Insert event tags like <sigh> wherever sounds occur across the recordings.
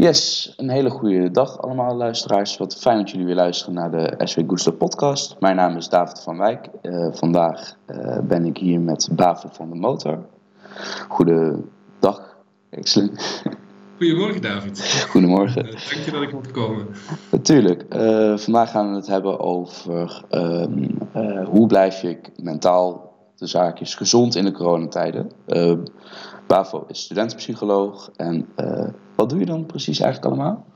Yes, een hele goede dag allemaal luisteraars. Wat fijn dat jullie weer luisteren naar de SW Gusto podcast. Mijn naam is David van Wijk. Uh, vandaag uh, ben ik hier met Baven van de Motor. Goedendag, excellent. Goedemorgen David. Goedemorgen. Uh, dank je dat ik mocht komen. Natuurlijk. vandaag gaan we het hebben over ehm, hoe blijf je mentaal de zaakjes gezond in de coronatijden. Bavo is studentenpsycholoog en wat doe je dan precies eigenlijk allemaal?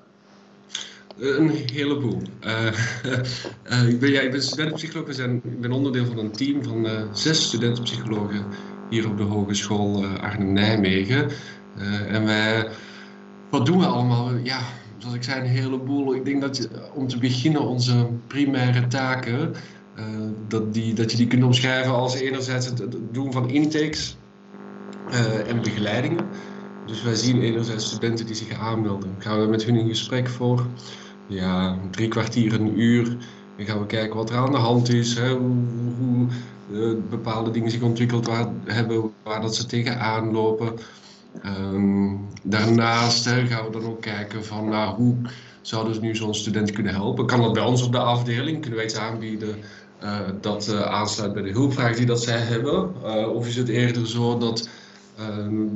Een heleboel. Uh, <laughs> ik, ben, ja, ik studentenpsycholoog. Ik ben onderdeel van een team van zes studentenpsychologen hier op de Hogeschool Arnhem-Nijmegen. en wij, wat doen we allemaal? Ja, zoals ik zei, een heleboel. Ik denk dat je, om te beginnen onze primaire taken, dat, die, dat je die kunt omschrijven als enerzijds het doen van intakes en begeleidingen. Dus wij zien enerzijds studenten die zich aanmelden. Gaan we met hun in gesprek voor ja, drie kwartier, een uur. Dan gaan we kijken wat er aan de hand is, hè, hoe, hoe uh, bepaalde dingen zich ontwikkeld waar, hebben, waar dat ze tegenaan lopen. Um, daarnaast hè, gaan we dan ook kijken van nou, hoe zouden ze nu zo'n student kunnen helpen. Kan dat bij ons op de afdeling? Kunnen wij iets aanbieden uh, dat aansluit bij de hulpvraag die dat zij hebben? of is het eerder zo dat Ehm,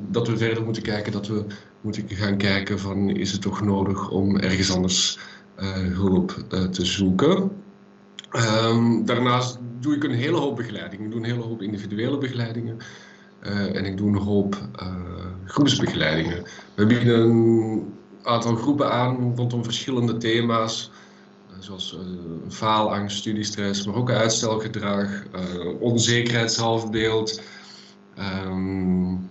dat we verder moeten kijken, dat we moeten gaan kijken van is het toch nodig om ergens anders uh, hulp uh, te zoeken. Um, daarnaast doe ik een hele hoop begeleiding. Ik doe een hele hoop individuele begeleidingen. Uh, en ik doe een hoop groepsbegeleidingen. We bieden een aantal groepen aan rondom verschillende thema's. Zoals faalangst, studiestress, maar ook uitstelgedrag, onzekerheid, zelfbeeld, Um,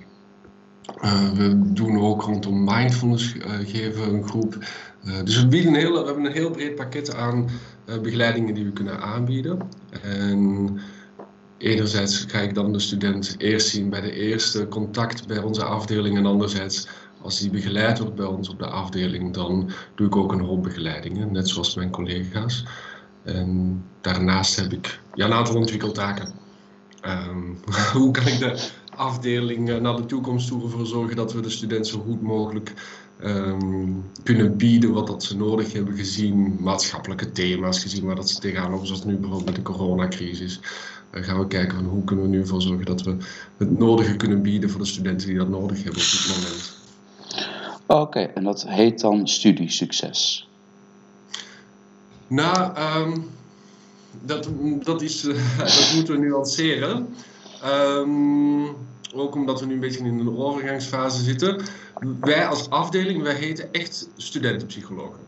uh, we doen ook rondom mindfulness uh, geven een groep. Uh, dus we, bieden heel, we hebben een heel breed pakket aan begeleidingen die we kunnen aanbieden. En enerzijds ga ik dan de student eerst zien bij de eerste contact bij onze afdeling. En anderzijds, als die begeleid wordt bij ons op de afdeling, dan doe ik ook een hoop begeleidingen, net zoals mijn collega's. En daarnaast heb ik ja, een aantal ontwikkeltaken. Um, <laughs> hoe kan ik de afdeling uh, naar de toekomst toe ervoor zorgen dat we de studenten zo goed mogelijk um, kunnen bieden wat dat ze nodig hebben gezien, maatschappelijke thema's gezien waar dat ze tegenaan lopen, zoals nu bijvoorbeeld met de coronacrisis. Dan gaan we kijken van hoe kunnen we nu ervoor zorgen dat we het nodige kunnen bieden voor de studenten die dat nodig hebben op dit moment. Oké, en dat heet dan studiesucces? Nou, um, dat, dat, is, uh, <laughs> dat moeten we nuanceren. Um, ook omdat we nu een beetje in een overgangsfase zitten. Wij als afdeling, wij heten echt studentenpsychologen.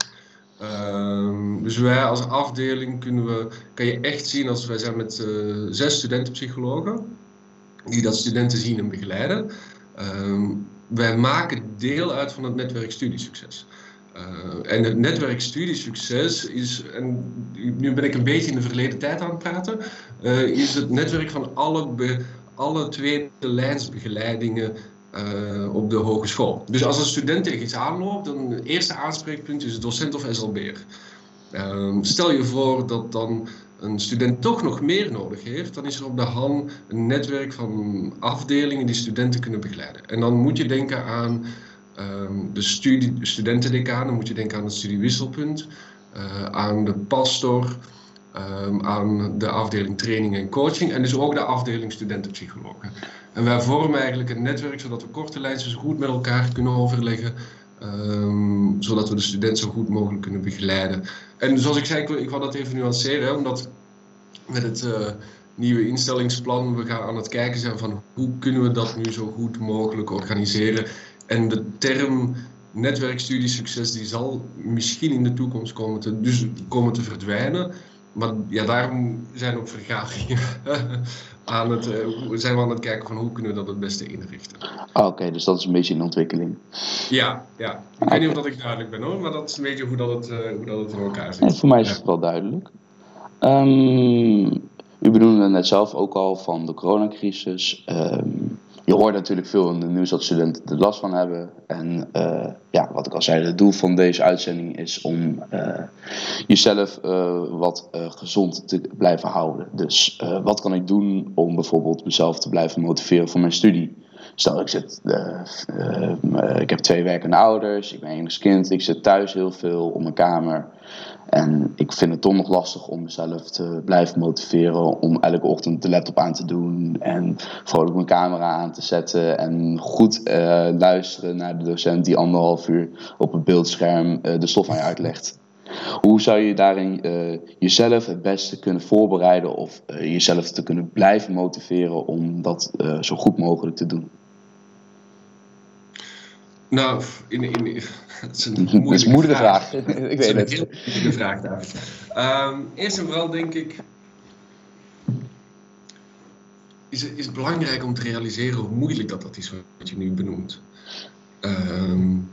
Um, dus wij als afdeling kunnen we, kan je echt zien als wij zijn met uh, zes studentenpsychologen die dat studenten zien en begeleiden. Um, wij maken deel uit van het netwerk studiesucces. Uh, en het netwerk studiesucces is, en nu ben ik een beetje in de verleden tijd aan het praten, uh, is het netwerk van alle, alle tweede lijnsbegeleidingen uh, op de hogeschool. Dus als een student tegen iets aanloopt, dan het eerste aanspreekpunt is docent of SLB'er. Ehm, stel je voor dat dan een student toch nog meer nodig heeft, dan is er op de HAN een netwerk van afdelingen die studenten kunnen begeleiden. En dan moet je denken aan um, de studie, studentendecaan, moet je denken aan het studiewisselpunt, uh, aan de pastor, um, aan de afdeling training en coaching en dus ook de afdeling studentenpsychologen. En wij vormen eigenlijk een netwerk zodat we korte lijntjes goed met elkaar kunnen overleggen, um, zodat we de student zo goed mogelijk kunnen begeleiden. En zoals ik zei, ik wil, dat even nuanceren, omdat met het uh, nieuwe instellingsplan we gaan aan het kijken zijn van hoe kunnen we dat nu zo goed mogelijk organiseren. En de term netwerkstudiesucces die zal misschien in de toekomst komen te, dus komen te verdwijnen. Maar ja, daarom zijn ook vergaderingen <laughs> aan het, uh, zijn we aan het kijken van hoe kunnen we dat het beste inrichten. Ah, Oké, dus dat is een beetje in ontwikkeling. Ja, ja. ik weet niet of dat ik duidelijk ben hoor, maar dat is een beetje hoe dat het, uh, hoe dat het voor elkaar zit. Voor mij is het wel duidelijk. Um, u bedoelde net zelf ook al van de coronacrisis. Um, je hoort natuurlijk veel in de nieuws dat studenten er last van hebben. En uh, ja, wat ik al zei, het doel van deze uitzending is om uh, jezelf uh, wat gezond te blijven houden. Dus wat kan ik doen om bijvoorbeeld mezelf te blijven motiveren voor mijn studie? stel ik zit, ik heb twee werkende ouders, ik ben enigskind, ik zit thuis heel veel op mijn kamer. En ik vind het toch nog lastig om mezelf te blijven motiveren om elke ochtend de laptop aan te doen en vrolijk mijn camera aan te zetten en goed luisteren naar de docent die anderhalf uur op het beeldscherm de stof aan je uitlegt. Hoe zou je daarin uh, jezelf het beste kunnen voorbereiden of jezelf te kunnen blijven motiveren om dat zo goed mogelijk te doen? Nou, in, in, het <laughs> is een moeilijke, vraag. vraag. <laughs> Ik weet het. Een moeilijke vraag, David. Um, eerst en vooral denk ik, is, is het belangrijk om te realiseren hoe moeilijk dat, dat is wat je nu benoemt. Um,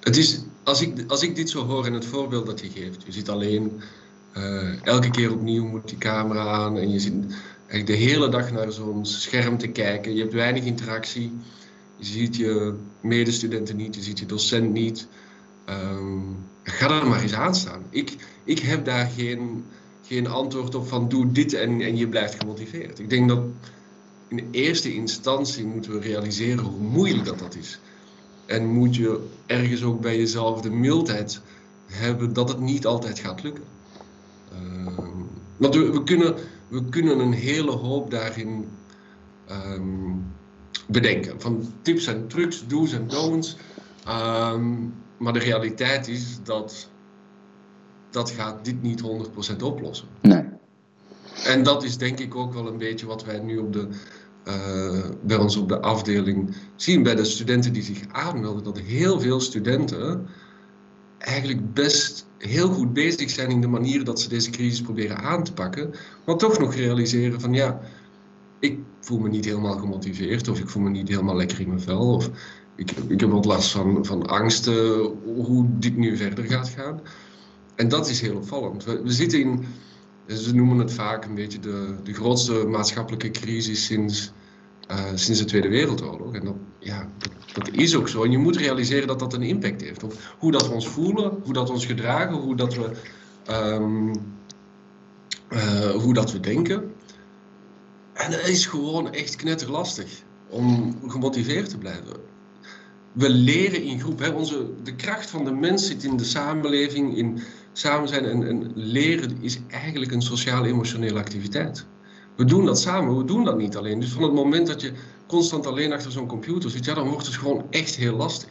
het is, als, ik, als ik dit zo hoor in het voorbeeld dat je geeft, je zit alleen, uh, elke keer opnieuw moet die camera aan en je zit eigenlijk de hele dag naar zo'n scherm te kijken. Je hebt weinig interactie. Je ziet je medestudenten niet, je ziet je docent niet. Um, ga er maar eens aan staan. Ik, ik heb daar geen, geen antwoord op van doe dit en, en je blijft gemotiveerd. Ik denk dat in eerste instantie moeten we realiseren hoe moeilijk dat, dat is. En moet je ergens ook bij jezelf de mildheid hebben dat het niet altijd gaat lukken. Uh, want we, kunnen, we kunnen een hele hoop daarin um, bedenken. Van tips en trucs, do's en don'ts. Um, maar de realiteit is dat dat gaat dit niet 100% oplossen. Nee. En dat is denk ik ook wel een beetje wat wij nu op de uh, bij ons op de afdeling zien bij de studenten die zich aanmelden, dat heel veel studenten eigenlijk best heel goed bezig zijn in de manier dat ze deze crisis proberen aan te pakken, maar toch nog realiseren van ja, ik voel me niet helemaal gemotiveerd of ik voel me niet helemaal lekker in mijn vel of ik, ik heb wat last van, van angsten hoe dit nu verder gaat gaan. En dat is heel opvallend. We, we zitten in ze noemen het vaak een beetje de, de grootste maatschappelijke crisis sinds, uh, sinds de Tweede Wereldoorlog. En dat, ja, dat, is ook zo. En je moet realiseren dat dat een impact heeft op hoe dat we ons voelen, hoe dat we ons gedragen, hoe dat we, um, uh, hoe dat we denken. En dat is gewoon echt knetterlastig om gemotiveerd te blijven. We leren in groep. Hè. Onze, de kracht van de mens zit in de samenleving, in samen zijn en, en leren is eigenlijk een sociaal-emotionele activiteit. We doen dat samen, we doen dat niet alleen. Dus van het moment dat je constant alleen achter zo'n computer zit, ja, dan wordt het gewoon echt heel lastig.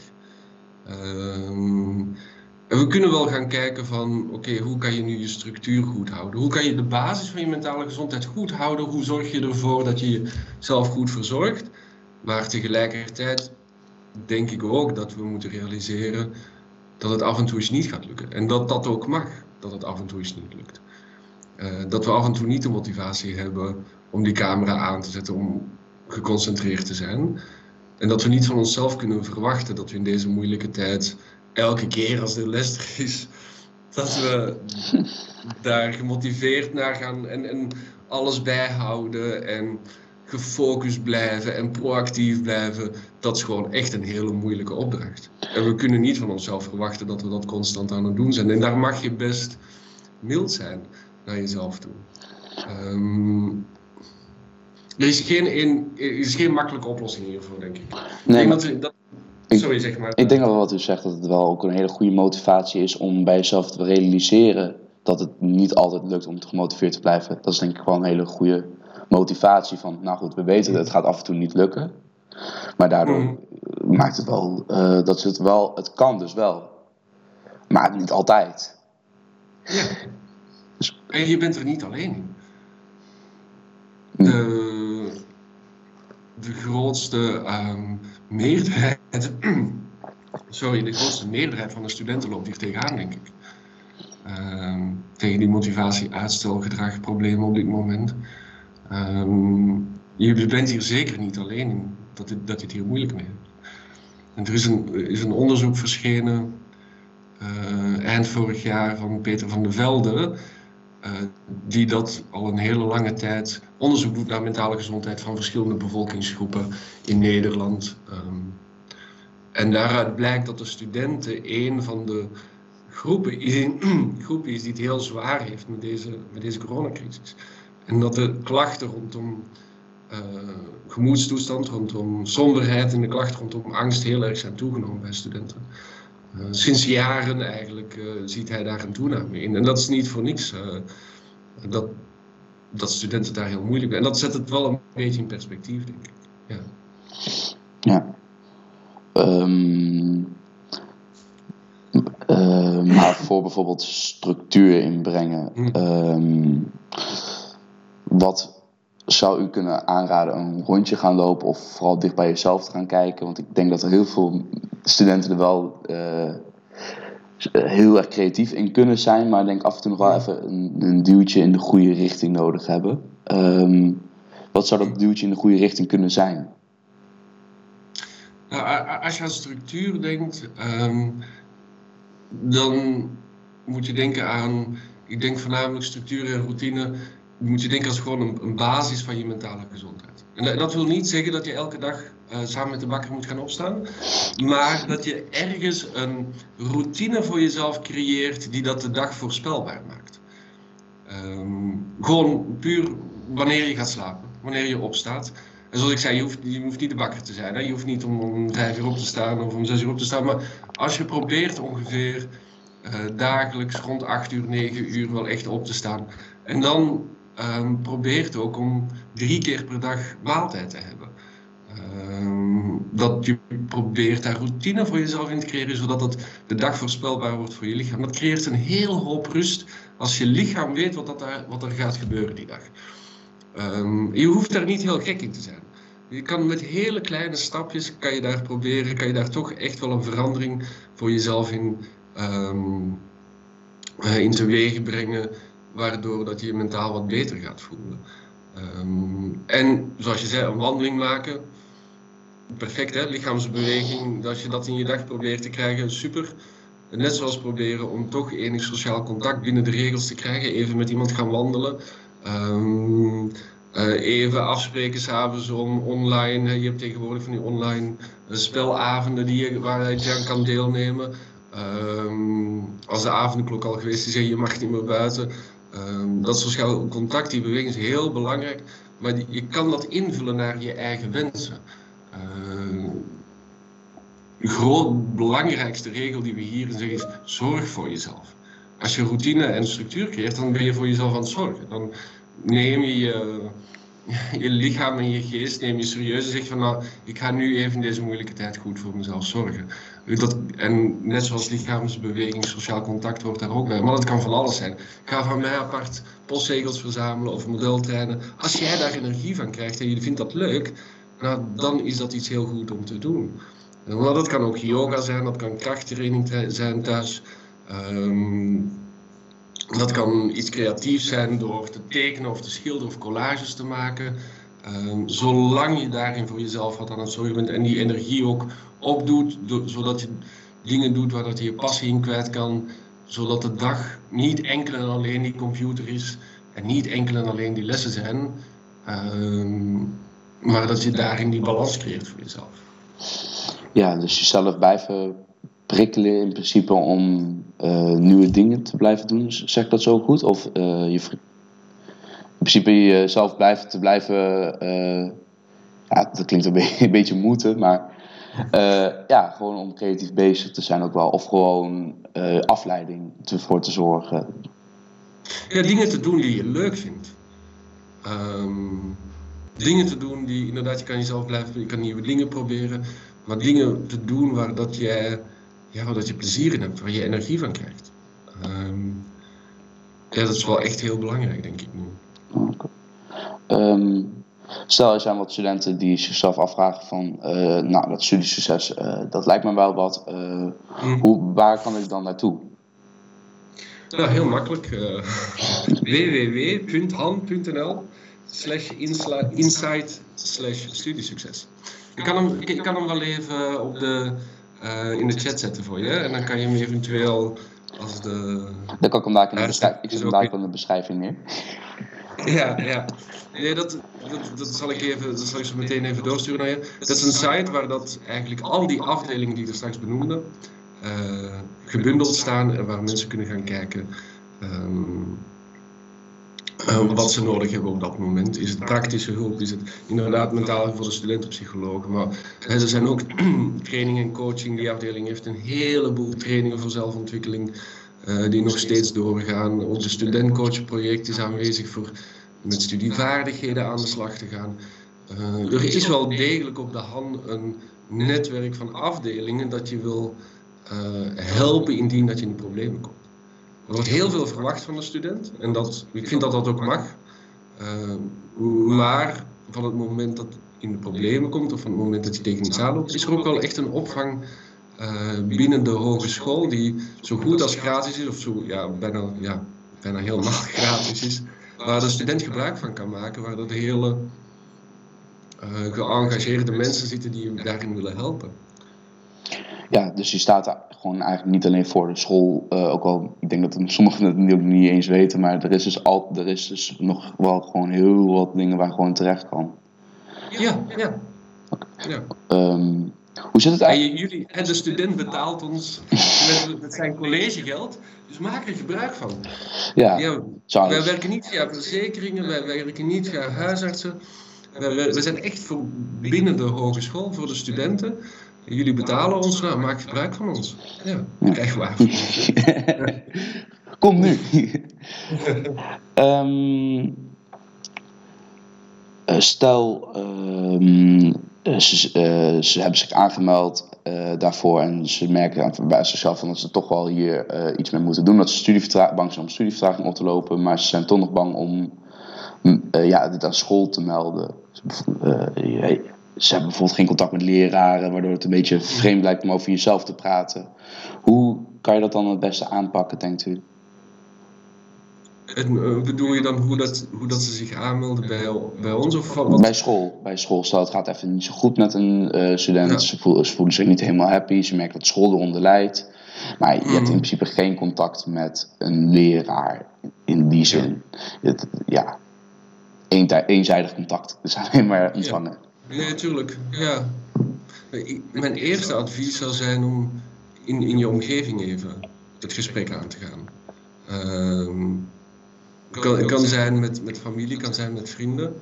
Um, we kunnen wel gaan kijken van, oké, hoe kan je nu je structuur goed houden? Hoe kan je de basis van je mentale gezondheid goed houden? Hoe zorg je ervoor dat je jezelf goed verzorgt? Maar tegelijkertijd denk ik ook dat we moeten realiseren dat het af en toe eens niet gaat lukken. En dat dat ook mag, dat het af en toe eens niet lukt. Uh, dat we af en toe niet de motivatie hebben om die camera aan te zetten, om geconcentreerd te zijn. En dat we niet van onszelf kunnen verwachten dat we in deze moeilijke tijd, elke keer als de les er is, dat we <laughs> daar gemotiveerd naar gaan en, en alles bijhouden en gefocust blijven en proactief blijven, dat is gewoon echt een hele moeilijke opdracht. En we kunnen niet van onszelf verwachten dat we dat constant aan het doen zijn. En daar mag je best mild zijn naar jezelf toe. Um, er is geen, een, er is geen makkelijke oplossing hiervoor, denk ik. Nee, ik denk dat, dat sorry, zeg maar. Ik denk wel wat u zegt, dat het wel ook een hele goede motivatie is om bij jezelf te realiseren dat het niet altijd lukt om gemotiveerd te blijven. Dat is denk ik wel een hele goede motivatie van, nou goed, we weten dat het gaat af en toe niet lukken. Maar daardoor mm. maakt het wel uh, dat het wel, het kan dus wel. Maar niet altijd. Ja. Dus, en je bent er niet alleen in. De, de grootste um, meerderheid, <clears throat> sorry, de grootste meerderheid van de studenten loopt hier tegenaan, denk ik. Um, tegen die motivatie, uitstelgedrag, problemen op dit moment. Um, je bent hier zeker niet alleen in dat, het, dat je het hier moeilijk mee hebt. En er is een, is een onderzoek verschenen uh, eind vorig jaar van Peter van der Velde, die dat al een hele lange tijd onderzoek doet naar mentale gezondheid van verschillende bevolkingsgroepen in Nederland. Um, en daaruit blijkt dat de studenten een van de <clears throat> groepen is, die het heel zwaar heeft met deze, met deze coronacrisis. En dat de klachten rondom gemoedstoestand rondom somberheid en de klachten rondom angst heel erg zijn toegenomen bij studenten. Sinds jaren eigenlijk ziet hij daar een toename in. En dat is niet voor niks. dat, dat studenten daar heel moeilijk En dat zet het wel een beetje in perspectief, denk ik. Ja. ja. Um, maar voor bijvoorbeeld structuur inbrengen. Um, wat zou u kunnen aanraden? Een rondje gaan lopen of vooral dicht bij jezelf te gaan kijken? Want ik denk dat er heel veel studenten er wel uh, heel erg creatief in kunnen zijn, maar ik denk af en toe nog wel even een, een duwtje in de goede richting nodig hebben. Um, wat zou dat duwtje in de goede richting kunnen zijn? Nou, als je aan structuur denkt, um, dan moet je denken aan, ik denk voornamelijk structuur en routine, moet je denken als gewoon een, een basis van je mentale gezondheid. En dat wil niet zeggen dat je elke dag samen met de bakker moet gaan opstaan, maar dat je ergens een routine voor jezelf creëert die dat de dag voorspelbaar maakt. Um, gewoon puur wanneer je gaat slapen, wanneer je opstaat. En zoals ik zei, je hoeft, je hoeft niet de bakker te zijn. Hè? Je hoeft niet om, om vijf uur op te staan of om zes uur op te staan. Maar als je probeert ongeveer uh, dagelijks rond acht uur, negen uur wel echt op te staan. En dan um, probeert ook om drie keer per dag maaltijd te hebben. Um, dat je probeert daar routine voor jezelf in te creëren, zodat het de dag voorspelbaar wordt voor je lichaam. Dat creëert een heel hoop rust als je lichaam weet wat, dat daar, wat er gaat gebeuren die dag. Um, je hoeft daar niet heel gek in te zijn. Je kan met hele kleine stapjes, kan je daar proberen, kan je daar toch echt wel een verandering voor jezelf in, um, in teweeg brengen, waardoor dat je je mentaal wat beter gaat voelen. En zoals je zei, een wandeling maken, perfect hè, lichaamsbeweging, als je dat in je dag probeert te krijgen, super. Net zoals proberen om toch enig sociaal contact binnen de regels te krijgen, even met iemand gaan wandelen. Um, uh, even afspreken s'avonds om online. Je hebt tegenwoordig van die online uh, spelavonden die je, waar je aan kan deelnemen. Um, als de avondklok al geweest is en je mag niet meer buiten. Um, dat sociaal contact, die beweging is heel belangrijk. Maar je kan dat invullen naar je eigen wensen. De groot belangrijkste regel die we hier zeggen is: zorg voor jezelf. Als je routine en structuur creëert, dan ben je voor jezelf aan het zorgen. Dan neem je je, je lichaam en je geest neem je serieus en zeg van nou, ik ga nu even in deze moeilijke tijd goed voor mezelf zorgen. Dat, en net zoals lichaamsbeweging, sociaal contact hoort daar ook bij. Maar dat kan van alles zijn. Ga van mij apart postzegels verzamelen of modeltreinen. Als jij daar energie van krijgt en je vindt dat leuk, nou, dan is dat iets heel goed om te doen. Maar dat kan ook yoga zijn, dat kan krachttraining zijn thuis. Um, dat kan iets creatiefs zijn door te tekenen of te schilderen of collages te maken. Um, zolang je daarin voor jezelf wat aan het zorgen bent en die energie ook opdoet, zodat je dingen doet waar dat je je passie in kwijt kan, zodat de dag niet enkel en alleen die computer is en niet enkel en alleen die lessen zijn, um, maar dat je daarin die balans creëert voor jezelf. Ja, dus jezelf blijven prikkelen in principe om uh, nieuwe dingen te blijven doen. Zeg ik dat zo goed? Of uh, je in principe jezelf blijven te blijven. Uh, ja, dat klinkt een, beetje, <laughs> een beetje moeten, maar ja, gewoon om creatief bezig te zijn ook wel. Of gewoon afleiding ervoor te zorgen. Ja, dingen te doen die je leuk vindt. Um, dingen te doen die inderdaad, je kan jezelf blijven, je kan nieuwe dingen proberen. Maar dingen te doen waar dat jij ja, dat je plezier in hebt, waar je energie van krijgt. Um, ja, dat is wel echt heel belangrijk, denk ik nu. Um, stel, er zijn wat studenten die zichzelf afvragen van, uh, nou, dat studiesucces, uh, dat lijkt me wel wat. Uh, mm. hoe, waar kan ik dan naartoe? Nou, heel makkelijk. <laughs> www.han.nl slash insight slash studiesucces. Ik kan, hem, ik kan hem wel even op de uh, in de chat zetten voor je. En dan kan je hem eventueel als de... Dan kan ik hem daar in de, beschrijving, ik zet hem in de beschrijving neer. Ja, ja. Nee, dat, dat, dat, zal ik even, dat zal ik zo meteen even doorsturen naar je. Dat is een site waar dat eigenlijk al die afdelingen die er straks benoemde, uh, gebundeld staan en waar mensen kunnen gaan kijken um, uh, wat ze nodig hebben op dat moment. Is het praktische hulp? Is het inderdaad mentaal voor de studentenpsychologen? Maar er zijn ook <clears throat> training en coaching. Die afdeling heeft een heleboel trainingen voor zelfontwikkeling uh, die nog steeds doorgaan. De studentcoachproject is aanwezig voor met studievaardigheden aan de slag te gaan. Uh, er is wel degelijk op de hand een netwerk van afdelingen dat je wil helpen indien dat je in problemen komt. Er wordt heel veel verwacht van de student en dat, ik vind dat dat ook mag. Maar van het moment dat in de problemen komt of van het moment dat je tegen iets aanloopt, is er ook wel echt een opvang uh, binnen de hogeschool die zo goed als gratis is, of zo ja, bijna, ja, bijna helemaal <laughs> gratis is, waar de student gebruik van kan maken, waar er hele uh, geëngageerde mensen zitten die hem daarin willen helpen ja, dus je staat gewoon eigenlijk niet alleen voor de school. Uh, ook al, ik denk dat sommigen het niet eens weten, maar er is, dus al, er is dus nog wel gewoon heel wat dingen waar gewoon terecht kan. Ja, ja. ja. Um, hoe zit het eigenlijk? En jullie, en de student betaalt ons met, met, zijn collegegeld, dus maak er gebruik van. Ja, ja wij werken niet via verzekeringen, wij werken niet via huisartsen. We, we zijn echt voor binnen de hogeschool, voor de studenten. Jullie betalen ons, nou, maak gebruik van ons. Ja, krijg waar. <laughs> Kom nu. um, <laughs> stel, um, ze, uh, ze, hebben zich aangemeld uh, daarvoor en ze merken bij zichzelf van dat ze toch wel hier uh, iets mee moeten doen. Dat ze bang zijn om studievertraging op te lopen, maar ze zijn toch nog bang om ja, dit aan school te melden ze hebben bijvoorbeeld geen contact met leraren, waardoor het een beetje vreemd lijkt om over jezelf te praten. Hoe kan je dat dan het beste aanpakken, denkt u? En, uh, bedoel je dan hoe dat, hoe dat ze zich aanmelden bij, bij ons? Of wat? Bij school. Bij school. Stel, het gaat even niet zo goed met een uh, student. Ze, voelen, ze, voelen, zich niet helemaal happy. Ze merken dat school eronder leidt. Maar je hebt in mhm. principe geen contact met een leraar in die zin. Het, ja, eenzijdig contact. Dus alleen maar ontvangen. Nee, natuurlijk. Ja. Mijn eerste advies zou zijn om in, in je omgeving even het gesprek aan te gaan. Um, kan, kan zijn met, met familie, kan zijn met vrienden.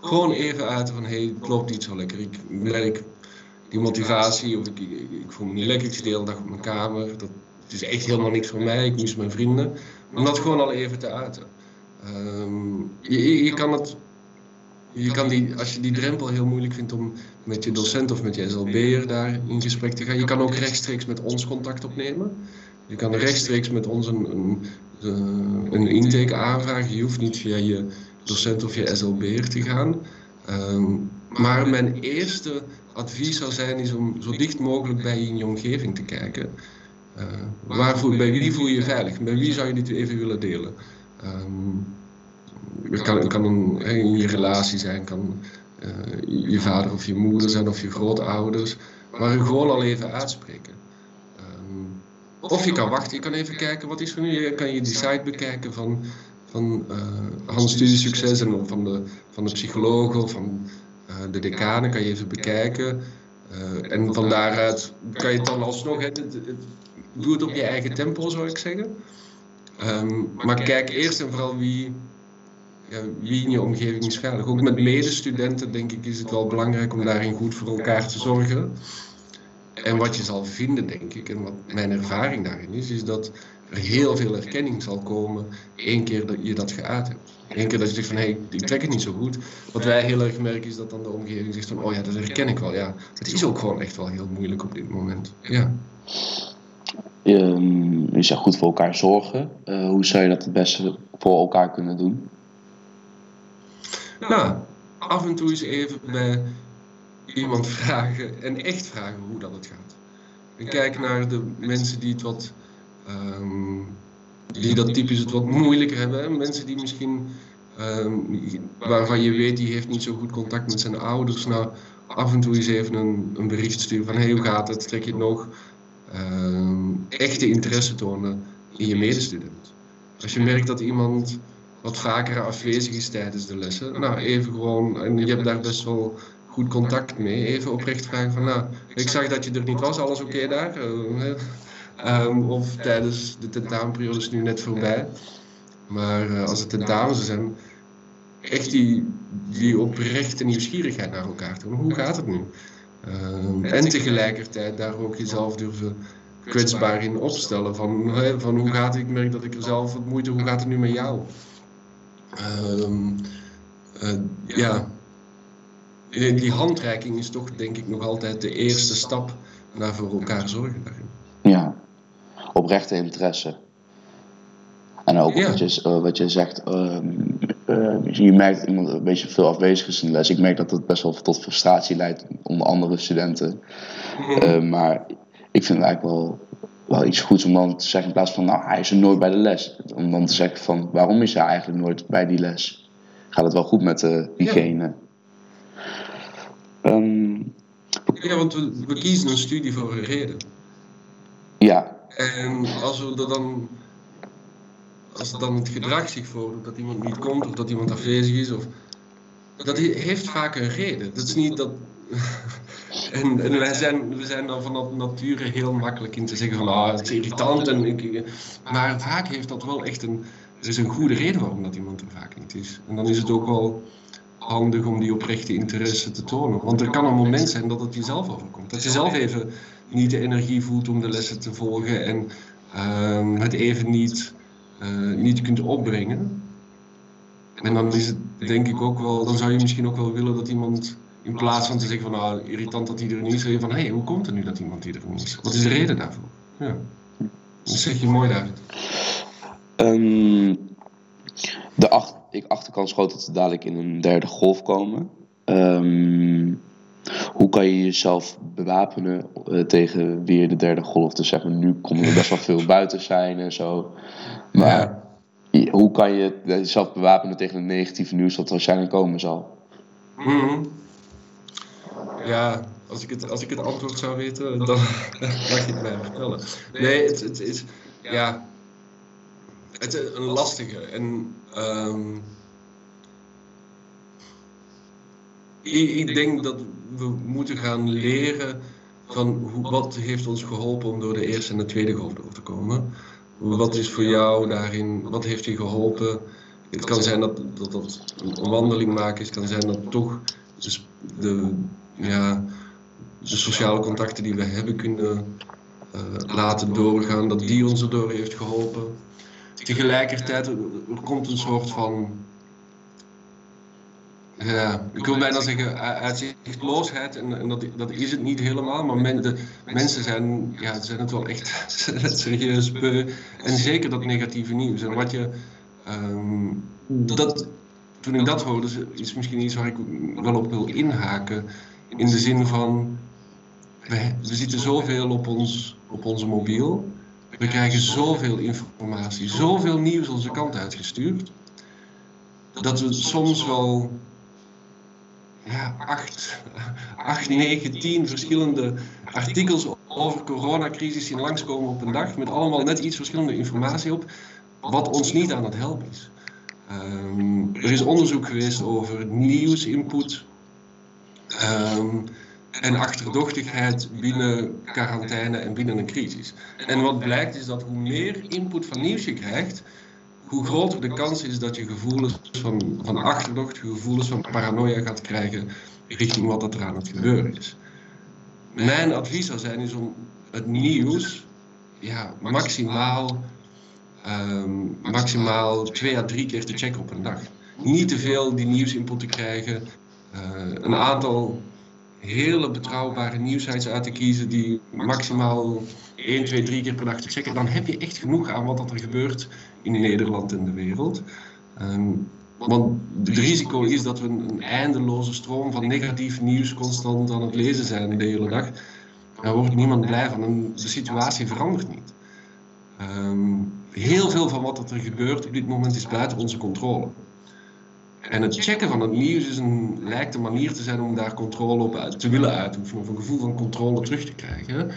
Gewoon even uit van, hé, hey, het loopt niet zo lekker. Ik merk die motivatie, of ik, ik, voel me niet lekker, ik zit de hele dag op mijn kamer. Dat, het is echt helemaal niks voor mij, ik mis mijn vrienden. Om dat gewoon al even te uiten. Um, je, je kan het je kan die, als je die drempel heel moeilijk vindt om met je docent of met je SLB'er daar in gesprek te gaan, je kan ook rechtstreeks met ons contact opnemen. Je kan rechtstreeks met ons een, een, een intake aanvragen. Je hoeft niet via je docent of je SLB'er te gaan. Um, maar mijn eerste advies zou zijn is om zo dicht mogelijk bij je omgeving te kijken. Uh, waar voel, bij wie voel je je veilig? Bij wie zou je dit even willen delen? Um, het kan, kan een, in je relatie zijn, kan uh, je vader of je moeder zijn of je grootouders, maar je gewoon al even uitspreken. Um, of je kan wachten, je kan even kijken wat is er nu. Je kan je die site bekijken van, van uh, Hans Studie Succes en van de, van de psychologen of van uh, de decanen kan je even bekijken. En van daaruit kan je het dan alsnog, het, doe het op je eigen tempo zou ik zeggen. Um, maar kijk eerst en vooral wie, wie in je omgeving is veilig. Ook met medestudenten denk ik is het wel belangrijk om daarin goed voor elkaar te zorgen. En wat je zal vinden, denk ik, en wat mijn ervaring daarin is, is dat er heel veel erkenning zal komen één keer dat je dat geuit hebt. Eén keer dat je zegt van, hé, hey, ik trek het niet zo goed. Wat wij heel erg merken is dat dan de omgeving zegt van, oh ja, dat herken ik wel. Ja, het is ook gewoon echt wel heel moeilijk op dit moment. Ja. Je, je goed voor elkaar zorgen. Uh, hoe zou je dat het beste voor elkaar kunnen doen? Nou, af en toe eens even bij iemand vragen en echt vragen hoe dat het gaat. En kijk naar de mensen die het wat, um, die dat typisch het wat moeilijker hebben. Mensen die misschien, um, waarvan je weet, die heeft niet zo goed contact met zijn ouders. Nou, af en toe eens even een, een bericht sturen van, hey, hoe gaat het, trek je het nog? Um, echte interesse tonen in je medestudent. Als je merkt dat iemand wat vaker afwezig is tijdens de lessen. Nou, even gewoon, en je hebt daar best wel goed contact mee. Even oprecht vragen van, nou, ik zag dat je er niet was, alles oké daar? Um, of tijdens de tentamenperiode is nu net voorbij. Maar uh, als het tentamens zijn, echt die, die oprechte nieuwsgierigheid naar elkaar toe. Hoe gaat het nu? Uh, en tegelijkertijd daar ook jezelf durven kwetsbaar in opstellen. Van, van hoe gaat het? Ik merk dat ik er zelf wat moeite, hoe gaat het nu met jou? Uh, ja, die handreiking is toch denk ik nog altijd de eerste stap naar voor elkaar zorgen daarin. Ja, oprechte interesse. En ook wat, je, uh, wat je zegt, uh, uh, je merkt dat iemand een beetje veel afwezig is in de les. Ik merk dat dat best wel tot frustratie leidt onder andere studenten. Mm. maar ik vind het eigenlijk wel, wel iets goeds om dan te zeggen in plaats van, nou hij is er nooit bij de les. Om dan te zeggen van, waarom is hij eigenlijk nooit bij die les? Gaat het wel goed met de hygiëne? Ja. Um, ja, want we, we kiezen een studie voor een reden. Ja. En als we er dan als dan het gedrag zich voordoet dat iemand niet komt of dat iemand afwezig is, of, dat heeft vaak een reden. Dat is niet dat. En, en wij zijn, we zijn dan van nature heel makkelijk in te zeggen van ah, het is irritant. En ik, maar vaak heeft dat wel echt een. Er is een goede reden waarom dat iemand er vaak niet is. En dan is het ook wel handig om die oprechte interesse te tonen. Want er kan een moment zijn dat het jezelf overkomt. Dat je zelf even niet de energie voelt om de lessen te volgen en uh, het even niet uh, niet kunt opbrengen. En dan is het denk ik ook wel, dan zou je misschien ook wel willen dat iemand, in plaats van te zeggen van nou irritant dat er niet is, van hé, hey, hoe komt het nu dat iemand hier er niet is? Wat is de reden daarvoor? Ja. Dat zeg je mooi, David. Um, de acht, ik achterkans groot dat we dadelijk in een derde golf komen. Um, hoe kan je jezelf bewapenen uh, tegen weer de derde golf? Dus zeg maar, nu komen er best wel veel <laughs> buiten zijn en zo. Maar ja. hoe kan je jezelf bewapenen tegen het negatieve nieuws dat waarschijnlijk komen zal? Mm Ja, als ik, het, als ik het antwoord zou weten, dan <laughs> mag je het mij vertellen. Nee, het, het is ja, het is een lastige. En um, ik, ik, denk dat we moeten gaan leren van hoe, wat heeft ons geholpen om door de eerste en de tweede golf door te komen. Wat is voor jou daarin, wat heeft je geholpen? Het kan zijn dat dat, dat een wandeling maken is, het kan zijn dat toch de, ja, de sociale contacten die we hebben kunnen uh, laten doorgaan, dat die ons erdoor heeft geholpen. Tegelijkertijd er komt een soort van ja, ik wil bijna zeggen uitzichtloosheid, en, en dat, dat, is het niet helemaal, maar de, mensen zijn, ja, zijn het wel echt <laughs> serieus beu. En zeker dat negatieve nieuws. En wat je, um, dat, toen ik dat hoorde, is misschien iets waar ik wel op wil inhaken. In de zin van, we, we zitten zoveel op, ons, op onze mobiel. We krijgen zoveel informatie, zoveel nieuws onze kant uitgestuurd. Dat we soms wel ja, acht, acht, negen, tien verschillende artikels over coronacrisis zien langskomen op een dag. Met allemaal net iets verschillende informatie op. Wat ons niet aan het helpen is. Um, er is onderzoek geweest over nieuwsinput. Um, en achterdochtigheid binnen quarantaine en binnen een crisis. En wat blijkt is dat hoe meer input van nieuws je krijgt, hoe groter de kans is dat je gevoelens van, van achterdocht, gevoelens van paranoia gaat krijgen richting wat er aan het gebeuren is. Mijn advies zou zijn is om het nieuws ja, maximaal, um, maximaal twee à drie keer te checken op een dag. Niet te veel die nieuwsinput te krijgen. Uh, een aantal hele betrouwbare nieuwsites uit te kiezen die maximaal 1, 2, 3 keer per dag te checken. Dan heb je echt genoeg aan wat er gebeurt in Nederland en de wereld. Um, want het risico is dat we een eindeloze stroom van negatief nieuws constant aan het lezen zijn de hele dag. Daar wordt niemand blij van en de situatie verandert niet. Um, heel veel van wat er gebeurt op dit moment is buiten onze controle. En het checken van het nieuws is een, lijkt een manier te zijn om daar controle op uit, te willen uitoefenen, of een gevoel van controle terug te krijgen.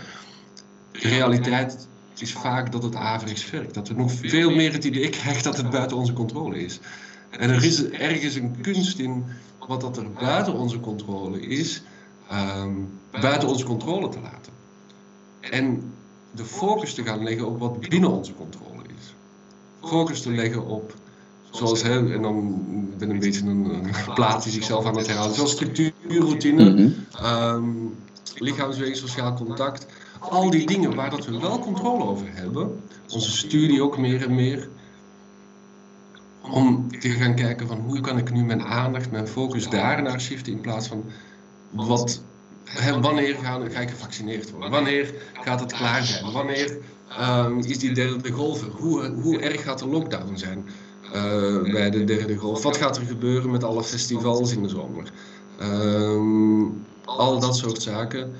Realiteit is vaak dat het averechts werkt. Dat we nog veel meer het idee krijgen dat het buiten onze controle is. En er is ergens een kunst in wat dat er buiten onze controle is, um, buiten onze controle te laten. En de focus te gaan leggen op wat binnen onze controle is. focus te leggen op, zoals, hè, en dan ben een beetje een, een plaat die zichzelf aan het herhalen, zoals structuur, routine, ehm, lichaamsbeweging, sociaal contact. Al die dingen waar dat we wel controle over hebben, onze studie ook meer en meer, om te gaan kijken van hoe kan ik nu mijn aandacht, mijn focus daarnaar shiften in plaats van wat, hè, wanneer ga, ga ik gevaccineerd worden, wanneer gaat het klaar zijn, wanneer ehm, is die derde golf er, hoe, hoe erg gaat de lockdown zijn eh, bij de derde golf, wat gaat er gebeuren met alle festivals in de zomer. Ehm, al dat soort zaken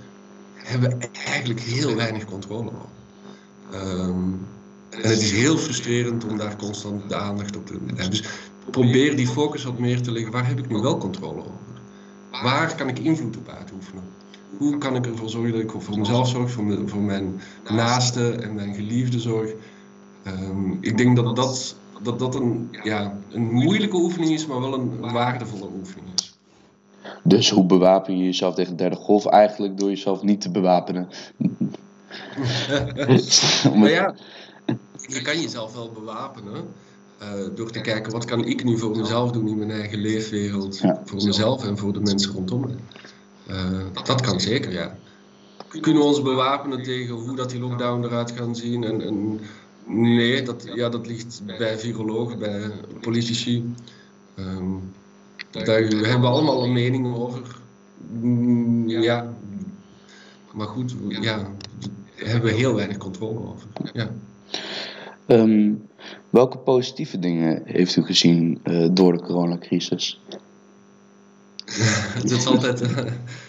hebben we eigenlijk heel weinig controle over. Ehm, en het is heel frustrerend om daar constant de aandacht op te hebben. Dus probeer die focus wat meer te leggen. Waar heb ik nu wel controle over? Waar kan ik invloed op uitoefenen? Hoe kan ik ervoor zorgen dat ik voor mezelf zorg, voor, mijn naasten en mijn geliefde zorg? Ehm, ik denk dat dat, dat, dat een, ja, een moeilijke oefening is, maar wel een waardevolle oefening is. Dus hoe bewapen je jezelf tegen de derde golf? Eigenlijk door jezelf niet te bewapenen. <laughs> Maar ja, je kan jezelf wel bewapenen eh, door te kijken wat kan ik nu voor mezelf doen in mijn eigen leefwereld, Ja. voor mezelf en voor de mensen rondom me. Eh, dat kan zeker, ja. Kunnen we ons bewapenen tegen hoe dat die lockdown eruit gaat zien? En, en, nee, dat, ja, dat ligt bij virologen, bij politici. Ehm, daar hebben we allemaal een mening over. Mm, ja, maar goed, ja, daar hebben we heel weinig controle over. Ja. Ehm, welke positieve dingen heeft u gezien eh, door de coronacrisis? <laughs> dat, is altijd, eh,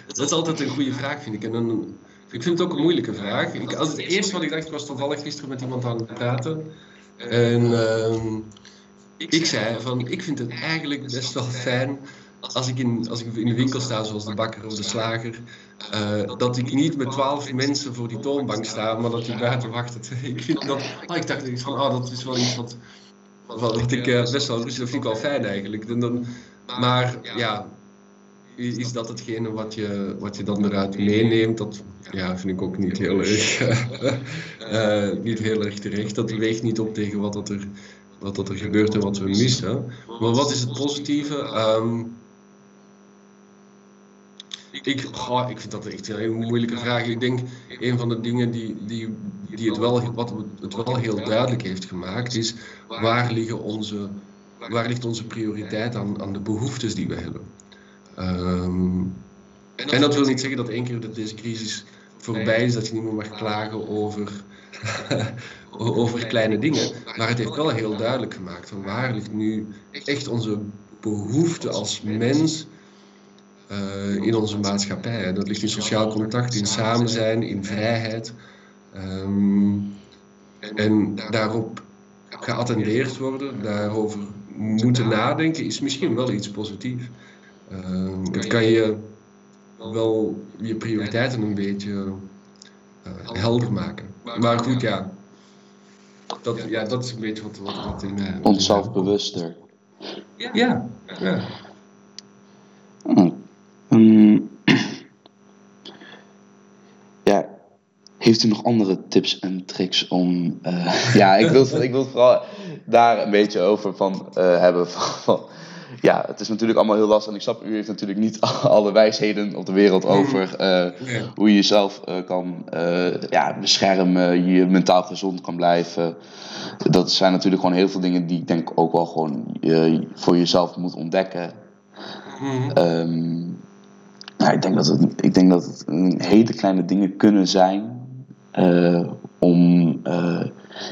dat is altijd een goede vraag, vind ik. En een, ik vind het ook een moeilijke vraag. Ik, als het eerste wat ik dacht, ik was toevallig gisteren met iemand aan het praten. En ehm, ik zei van, ik vind het eigenlijk best wel fijn als ik in, als ik in de winkel sta, zoals de bakker of de slager, eh, dat ik niet met twaalf mensen voor die toonbank sta, maar dat die buiten wachten. <laughs> Ik vind dat, oh, ik dacht van, oh, dat is wel iets wat, wat, wat ik eh, best wel rustig, dat vind ik wel fijn eigenlijk. En dan, maar ja, is dat hetgene wat je, wat je dan eruit meeneemt? Dat ja, vind ik ook niet heel erg, <laughs> eh, niet heel erg terecht. Dat weegt niet op tegen wat, dat er, wat dat er gebeurt en wat we missen. Maar wat is het positieve? Ehm, ik, ik vind dat echt een hele moeilijke vraag. Ik denk, een van de dingen die, die, die het, wel, wat het wel heel duidelijk heeft gemaakt, is waar, liggen onze, waar ligt onze prioriteit aan, aan de behoeftes die we hebben. Ehm, en dat wil niet zeggen dat één keer dat deze crisis voorbij is, dat je niet meer mag klagen over, <laughs> over kleine dingen. Maar het heeft wel heel duidelijk gemaakt van waar ligt nu echt. onze behoefte als mens. eh, in onze maatschappij. Dat ligt in sociaal contact, in samen zijn, in vrijheid. Ehm, en daarop geattendeerd worden, daarover moeten nadenken, is misschien wel iets positiefs. Ehm, het kan je wel je prioriteiten een beetje eh, helder maken. Maar goed, ja. Dat, ja, dat is een beetje wat, wat, wat in mij... mij- Onszelf bewuster. Ja, ja. Hmm. Hmm. ja, heeft u nog andere tips en tricks om... eh, <laughs> ja, ik wil, ik wil het vooral daar een beetje over van eh, hebben. Van, van- ja, het is natuurlijk allemaal heel lastig. En ik snap, u heeft natuurlijk niet <laughs> alle wijsheden op de wereld over eh, hoe je jezelf eh, kan eh, ja, beschermen, je mentaal gezond kan blijven. Dat zijn natuurlijk gewoon heel veel dingen die ik denk ook wel gewoon voor jezelf moet ontdekken. Mhm. Ehm, nou, ik, denk dat het, ik denk dat het hele kleine dingen kunnen zijn om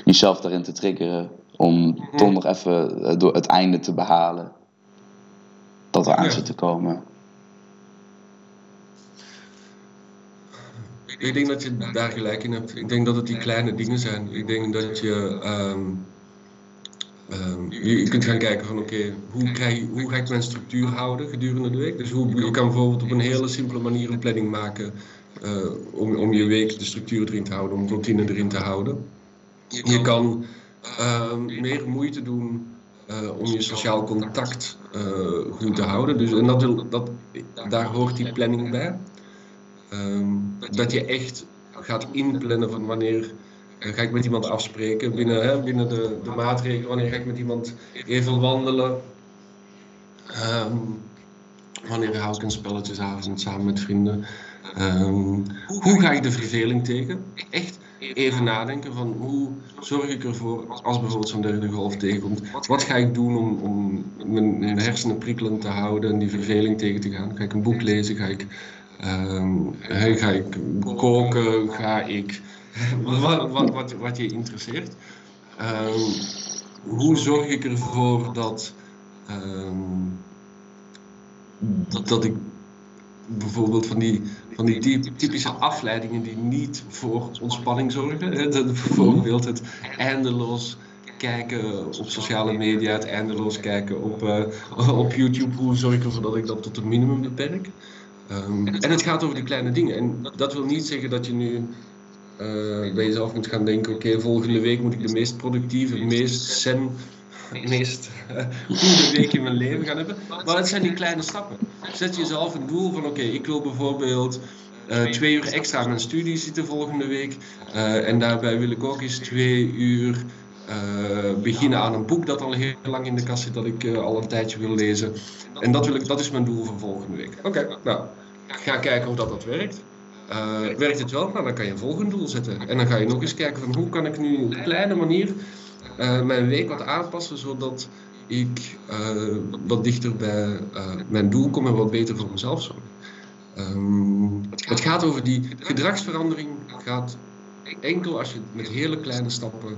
jezelf daarin te triggeren. Om toch nog even door het einde te behalen. Dat er aan Ja. zit te komen. Ik denk dat je daar gelijk in hebt. Ik denk dat het die kleine dingen zijn. Ik denk dat je, ehm, ehm, je, je kunt gaan kijken van oké, hoe, krijg hoe ga ik mijn structuur houden gedurende de week? Dus hoe, je kan bijvoorbeeld op een hele simpele manier een planning maken eh, om, om je week de structuur erin te houden, om routine erin te houden. Je kan ehm, meer moeite doen eh, om je sociaal contact eh, goed te houden. Dus, en dat dat, daar hoort die planning bij. Ehm, dat je echt gaat inplannen van wanneer ga ik met iemand afspreken binnen, hè, binnen de, de maatregelen? Wanneer ga ik met iemand even wandelen? Ehm, wanneer hou ik een spelletjesavond samen met vrienden? Ehm, hoe ga ik de verveling tegen? Echt even nadenken van hoe zorg ik ervoor als bijvoorbeeld zo'n derde golf tegenkomt. Wat ga ik doen om, om mijn, hersenen prikkelend te houden en die verveling tegen te gaan? Ga ik een boek lezen? Ga ik, ehm, ga ik koken? Ga ik wat, wat, wat, wat je interesseert? Um, hoe zorg ik ervoor dat, um, dat, dat ik bijvoorbeeld van die, van die typische afleidingen die niet voor ontspanning zorgen. Bijvoorbeeld het eindeloos kijken op sociale media, het eindeloos kijken op, uh, op YouTube. Hoe zorg ik ervoor dat ik dat tot een minimum beperk? Um, en het gaat over die kleine dingen. En dat wil niet zeggen dat je nu uh, bij jezelf moet gaan denken: oké, volgende week moet ik de meest productieve, meest zen <laughs> meest uh, goede week in mijn leven gaan hebben. Maar het zijn die kleine stappen. Zet jezelf een doel van oké, ik wil bijvoorbeeld uh, twee uur extra aan mijn studie zitten volgende week. Uh, en daarbij wil ik ook eens twee uur beginnen aan een boek dat al heel lang in de kast zit, dat ik al een tijdje wil lezen. En dat, wil ik, dat is mijn doel voor volgende week. Oké, nou, ga kijken hoe dat, dat werkt. werkt het wel? Nou, dan kan je een volgend doel zetten. En dan ga je nog eens kijken van hoe kan ik nu op een kleine manier uh, mijn week wat aanpassen zodat ik uh, wat dichter bij uh, mijn doel kom en wat beter voor mezelf zorg. Um, het gaat over die gedragsverandering, gaat enkel als je met hele kleine stappen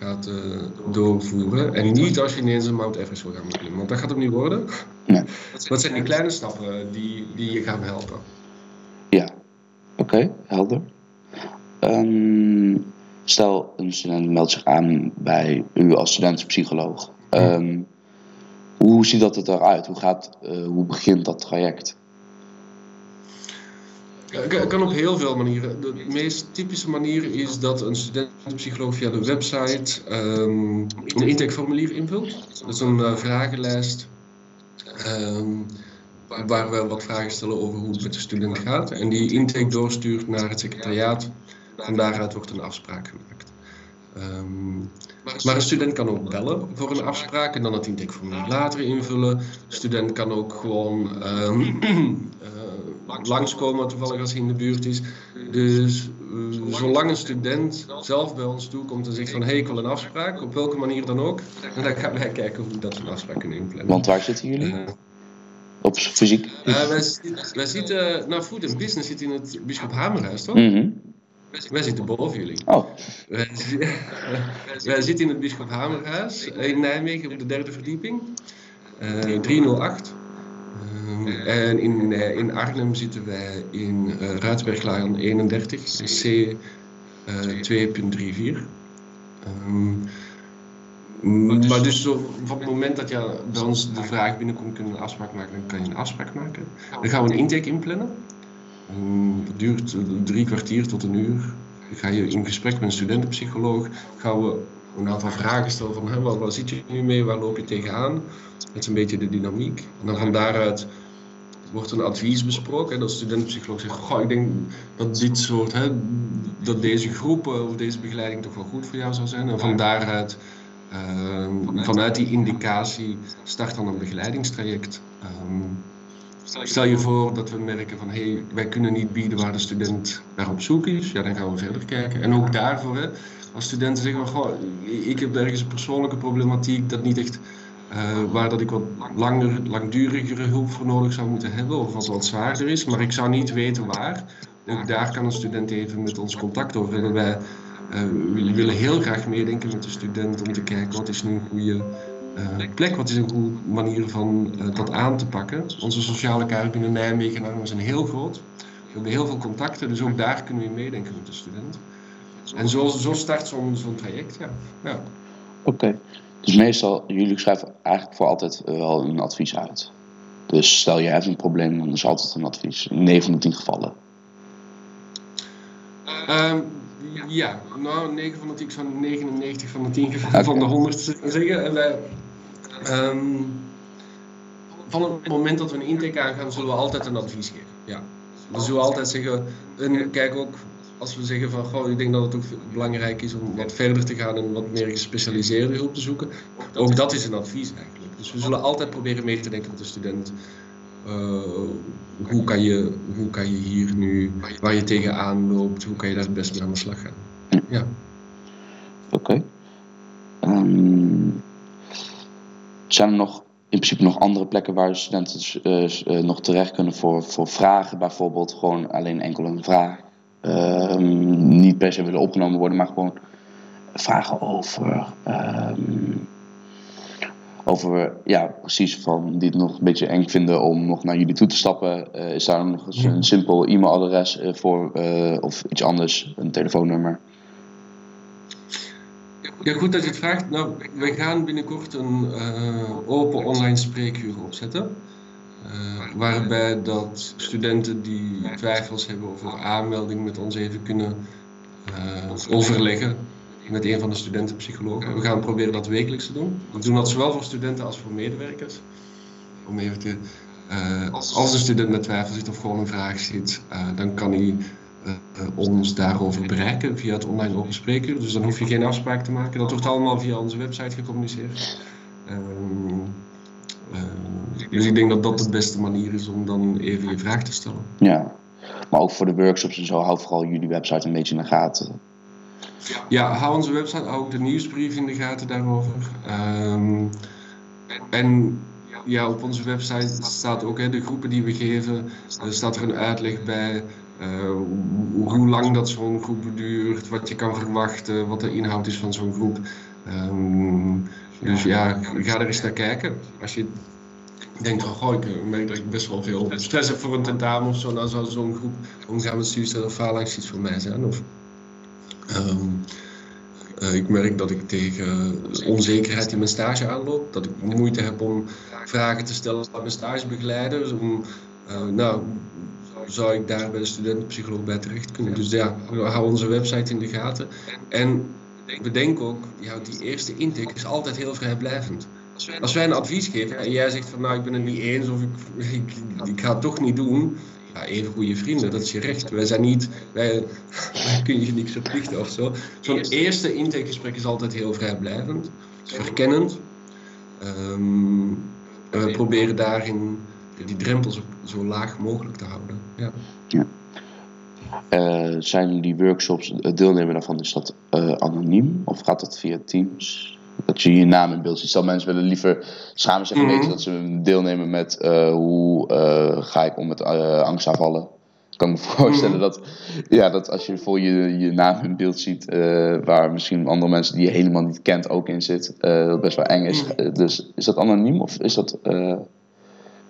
gaat doorvoeren en niet als je ineens een Mount Everest wil gaan beklimmen, want dat gaat het niet worden. Nee. Wat zijn die kleine stappen die, die je gaan helpen? Ja, oké, okay, helder. Um, Stel, een student meldt zich aan bij u als studentpsycholoog. Um, hoe ziet dat eruit? Hoe, gaat, uh, hoe begint dat traject? Het kan op heel veel manieren. De meest typische manier is dat een studentenpsycholoog via de website um, een intakeformulier invult. Dat is een uh, vragenlijst um, waar we wat vragen stellen over hoe het met de student gaat. En die intake doorstuurt naar het secretariaat Van daaruit wordt een afspraak gemaakt. Um, maar een student kan ook bellen voor een afspraak en dan het intakeformulier later invullen. Een student kan ook gewoon <clears throat> um, uh, langskomen, toevallig als hij in de buurt is. Dus uh, zolang een student zelf bij ons toekomt en zegt van hé, hey, ik wil een afspraak, op welke manier dan ook, en <laughs> dan gaan wij kijken hoe we dat een afspraak kunnen inplannen. Want waar zitten jullie? Uh, op fysiek? wij, wij zitten, nou Food and Business zit in het Bisschop Hamerhuis, toch? Mm -hmm. Wij zitten boven jullie. Oh. Wij, <laughs> wij zitten in het Bisschop Hamerhuis in Nijmegen op de derde verdieping. Uh, 308. Uh, en in, uh, in Arnhem zitten wij in uh, Ruitsberglaan 31, C 2.34. Um, maar dus zo, van het moment dat je bij ons de vraag binnenkomt, kunnen we een afspraak maken, dan kan je een afspraak maken. Dan gaan we een intake inplannen. Het duurt drie kwartier tot een uur. Ga je in gesprek met een studentenpsycholoog. Gaan we een aantal vragen stellen van hè, waar, waar zit je nu mee, waar loop je tegenaan? Dat is een beetje de dynamiek. En dan van daaruit wordt een advies besproken. Dat de studentenpsycholoog zegt, goh, ik denk dat dit soort, hè, dat deze groep of deze begeleiding toch wel goed voor jou zou zijn. En van daaruit, uh, vanuit die indicatie, start dan een begeleidingstraject. Um, Stel je voor dat we merken van hé, hey, wij kunnen niet bieden waar de student naar op zoek is. Ja, dan gaan we verder kijken. En ook daarvoor, hè, als studenten zeggen van ik heb ergens een persoonlijke problematiek dat niet echt uh, waar dat ik wat langer, langdurigere hulp voor nodig zou moeten hebben of wat wat zwaarder is, maar ik zou niet weten waar. Ook daar kan een student even met ons contact over hebben. Wij uh, willen heel graag meedenken met de student om te kijken wat is nu een goede uh, plek. Wat is een goede manier van uh, dat aan te pakken? Onze sociale kaart binnen Nijmegen nou, zijn heel groot. We hebben heel veel contacten, dus ook daar kunnen we meedenken met de student. En zo, zo start zo'n traject, ja. ja. Oké, okay. dus meestal, jullie schrijven eigenlijk voor altijd wel een advies uit. Dus stel je hebt een probleem, dan is altijd een advies. In 9 van de 10 gevallen. Um, ja, nou 9 van de 10, ik zou 99 van de 10 gevallen okay. van de 100 zeggen. En wij, Um, van het moment dat we een intake aangaan, zullen we altijd een advies geven. Ja. We zullen altijd zeggen, en kijk ook, als we zeggen van, goh, ik denk dat het ook belangrijk is om wat verder te gaan en wat meer gespecialiseerde hulp te zoeken. Ook dat is een advies eigenlijk. Dus we zullen altijd proberen mee te denken met de student. Uh, hoe, kan je, hoe kan je hier nu, waar je tegenaan loopt, hoe kan je daar het best mee aan de slag gaan? Ja. Zijn er nog in principe nog andere plekken waar studenten uh, nog terecht kunnen voor, voor vragen, bijvoorbeeld gewoon alleen enkel een vraag. Um, niet per se willen opgenomen worden, maar gewoon vragen over. Um, over, ja, precies van die het nog een beetje eng vinden om nog naar jullie toe te stappen. Uh, is daar nog eens een simpel e-mailadres voor of iets anders, een telefoonnummer? Ja, goed dat je het vraagt. Nou, wij gaan binnenkort een uh, open online spreekuur opzetten. Uh, waarbij dat studenten die twijfels hebben over aanmelding met ons even kunnen uh, overleggen met een van de studentenpsychologen. We gaan proberen dat wekelijks te doen. We doen dat zowel voor studenten als voor medewerkers. Om even te, als een student met twijfel zit of gewoon een vraag zit, dan kan hij ons daarover bereiken via het online open spreekuur. Dus dan hoef je geen afspraak te maken. Dat wordt allemaal via onze website gecommuniceerd. Um, uh, dus ik denk dat dat de beste manier is om dan even je vraag te stellen. Ja, maar ook voor de workshops en zo, hou vooral jullie website een beetje in de gaten. Ja, hou onze website, hou ook de nieuwsbrief in de gaten daarover. Um, en ja, op onze website staat ook hè, de groepen die we geven. Er staat er een uitleg bij uh, hoe lang dat zo'n groep duurt, wat je kan verwachten, wat de inhoud is van zo'n groep. Um, dus ja, ga er eens naar kijken. Als je denkt van, goh, ik merk dat ik best wel veel stress heb voor een tentamen of zo, dan zou zo'n groep omgaan met studie of phalanx iets voor mij zijn. Of, um, uh, ik merk dat ik tegen onzekerheid in mijn stage aanloop, dat ik moeite heb om vragen te stellen aan mijn stagebegeleiders, om, nou, zou ik daar bij de studentenpsycholoog bij terecht kunnen. Dus ja, we houden onze website in de gaten. En we denken ook, ja, die eerste intake is altijd heel vrijblijvend. Als wij een advies geven en jij zegt van nou ik ben het niet eens of ik, <laughs> ik, ik ga het toch niet doen, ja, even goede vrienden, dat is je recht. Wij zijn niet, wij, <laughs> wij kunnen je niks verplichten of zo. Zo'n eerste intakegesprek is altijd heel vrijblijvend, verkennend. Um, en we proberen daarin die drempels zo laag mogelijk te houden. Ja. ja. Uh, zijn die workshops, het deelnemen daarvan, is dat uh, anoniem of gaat dat via Teams? Dat je je naam in beeld ziet. Stel mensen willen liever samen zeggen, mm -hmm. dat ze deelnemen met uh, hoe ga ik om met angstaanvallen. Ik kan me voorstellen mm -hmm. dat, ja, dat als je voor je, je naam in beeld ziet, waar misschien andere mensen die je helemaal niet kent ook in zit, dat best wel eng is. Mm -hmm. dus is dat anoniem of is dat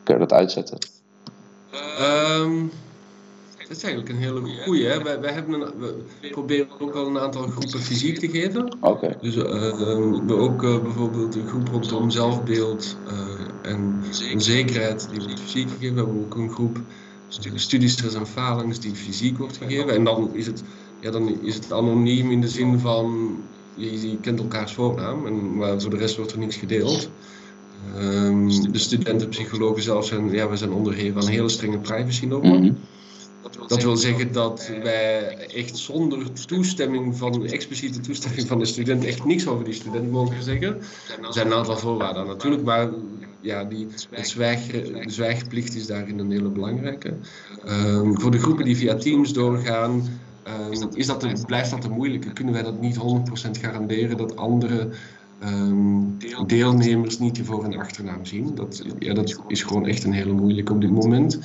kun je dat uitzetten? Um, dat is eigenlijk een hele goede. Hè? Wij, wij hebben een, we proberen ook al een aantal groepen fysiek te geven. Oké. Dus uh, we hebben ook uh, bijvoorbeeld een groep rondom zelfbeeld uh, en onzekerheid die wordt fysiek gegeven. We hebben ook een groep studiestress en falings die fysiek wordt gegeven. En dan is het, ja, dan is het anoniem in de zin van je, je kent elkaars voornaam, en, maar voor de rest wordt er niets gedeeld. Um, de studentenpsychologen zelf zijn, ja, we zijn onderhevig aan hele strenge privacy-normen. Mm -hmm. Dat wil zeggen dat wij echt zonder toestemming van, expliciete toestemming van de student, echt niks over die student mogen zeggen. Er zijn een aantal voorwaarden natuurlijk, maar ja, die, het zwijg, de zwijgplicht is daarin een hele belangrijke. Um, voor de groepen die via Teams doorgaan, um, is dat blijft dat te moeilijk. Kunnen wij dat niet 100% garanderen dat andere um, deelnemers niet voor- en achternaam zien. Dat, ja, dat is gewoon echt een hele moeilijke op dit moment.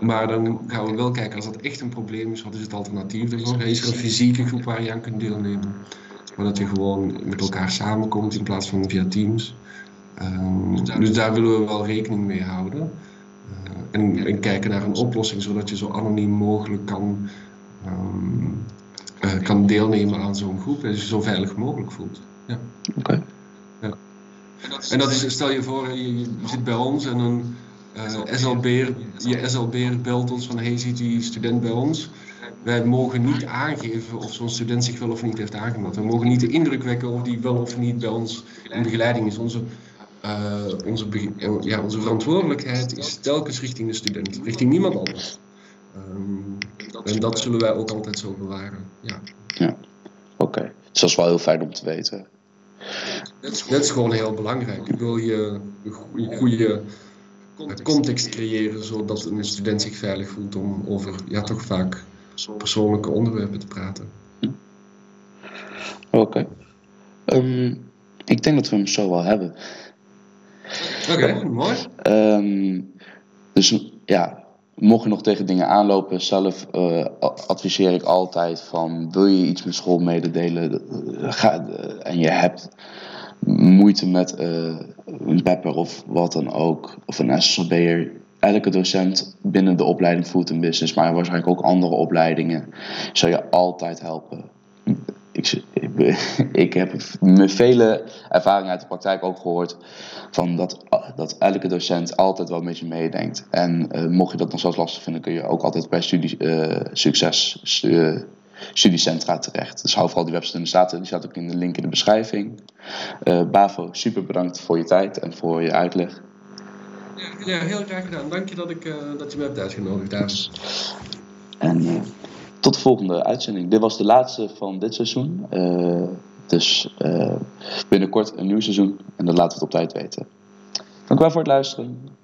Maar dan gaan we wel kijken, als dat echt een probleem is, wat is het alternatief ervoor? Is er een fysieke groep waar je aan kunt deelnemen? Waar dat je gewoon met elkaar samenkomt in plaats van via Teams. Um, dus daar willen we wel rekening mee houden. Uh, en, en, kijken naar een oplossing, zodat je zo anoniem mogelijk kan, uh, kan deelnemen aan zo'n groep en je zo veilig mogelijk voelt. Ja. Oké. Ja. En dat is, stel je voor, je, je zit bij ons en een uh, SLB'er, je SLB'er belt ons van hey, ziet die student bij ons? Wij mogen niet aangeven of zo'n student zich wel of niet heeft aangemeld. We mogen niet de indruk wekken of die wel of niet bij ons in begeleiding is. Onze, uh, onze, ja, onze verantwoordelijkheid is telkens richting de student, richting niemand anders. Um, En dat zullen wij ook altijd zo bewaren. Ja. Ja, oké. Dus dat is wel heel fijn om te weten. Dat is gewoon heel belangrijk. Wil je een goede context creëren zodat een student zich veilig voelt om over ja, toch vaak persoonlijke onderwerpen te praten. Oké. Ehm, ik denk dat we hem zo wel hebben. Oké, mooi. Ehm, dus ja, mocht je nog tegen dingen aanlopen, zelf uh, adviseer ik altijd van wil je iets met school mededelen ga, uh, en je hebt moeite met een pepper of wat dan ook, of een SSB'er. Elke docent binnen de opleiding Food and Business, maar waarschijnlijk ook andere opleidingen, zal je altijd helpen. Ik, <laughs> ik, heb me vele ervaringen uit de praktijk ook gehoord van dat, dat elke docent altijd wel met je meedenkt. En uh, mocht je dat nog zelfs lastig vinden, kun je ook altijd bij studie, uh, succes stu studiecentra terecht. Dus hou vooral die website in de staat. Die staat ook in de link in de beschrijving. Uh, Bavo, super bedankt voor je tijd en voor je uitleg. Ja, heel graag gedaan. Dank je dat, ik, dat je me hebt uitgenodigd, David. En tot de volgende uitzending. Dit was de laatste van dit seizoen. Uh, dus uh, binnenkort een nieuw seizoen. En dat laten we het op tijd weten. Dank wel voor het luisteren.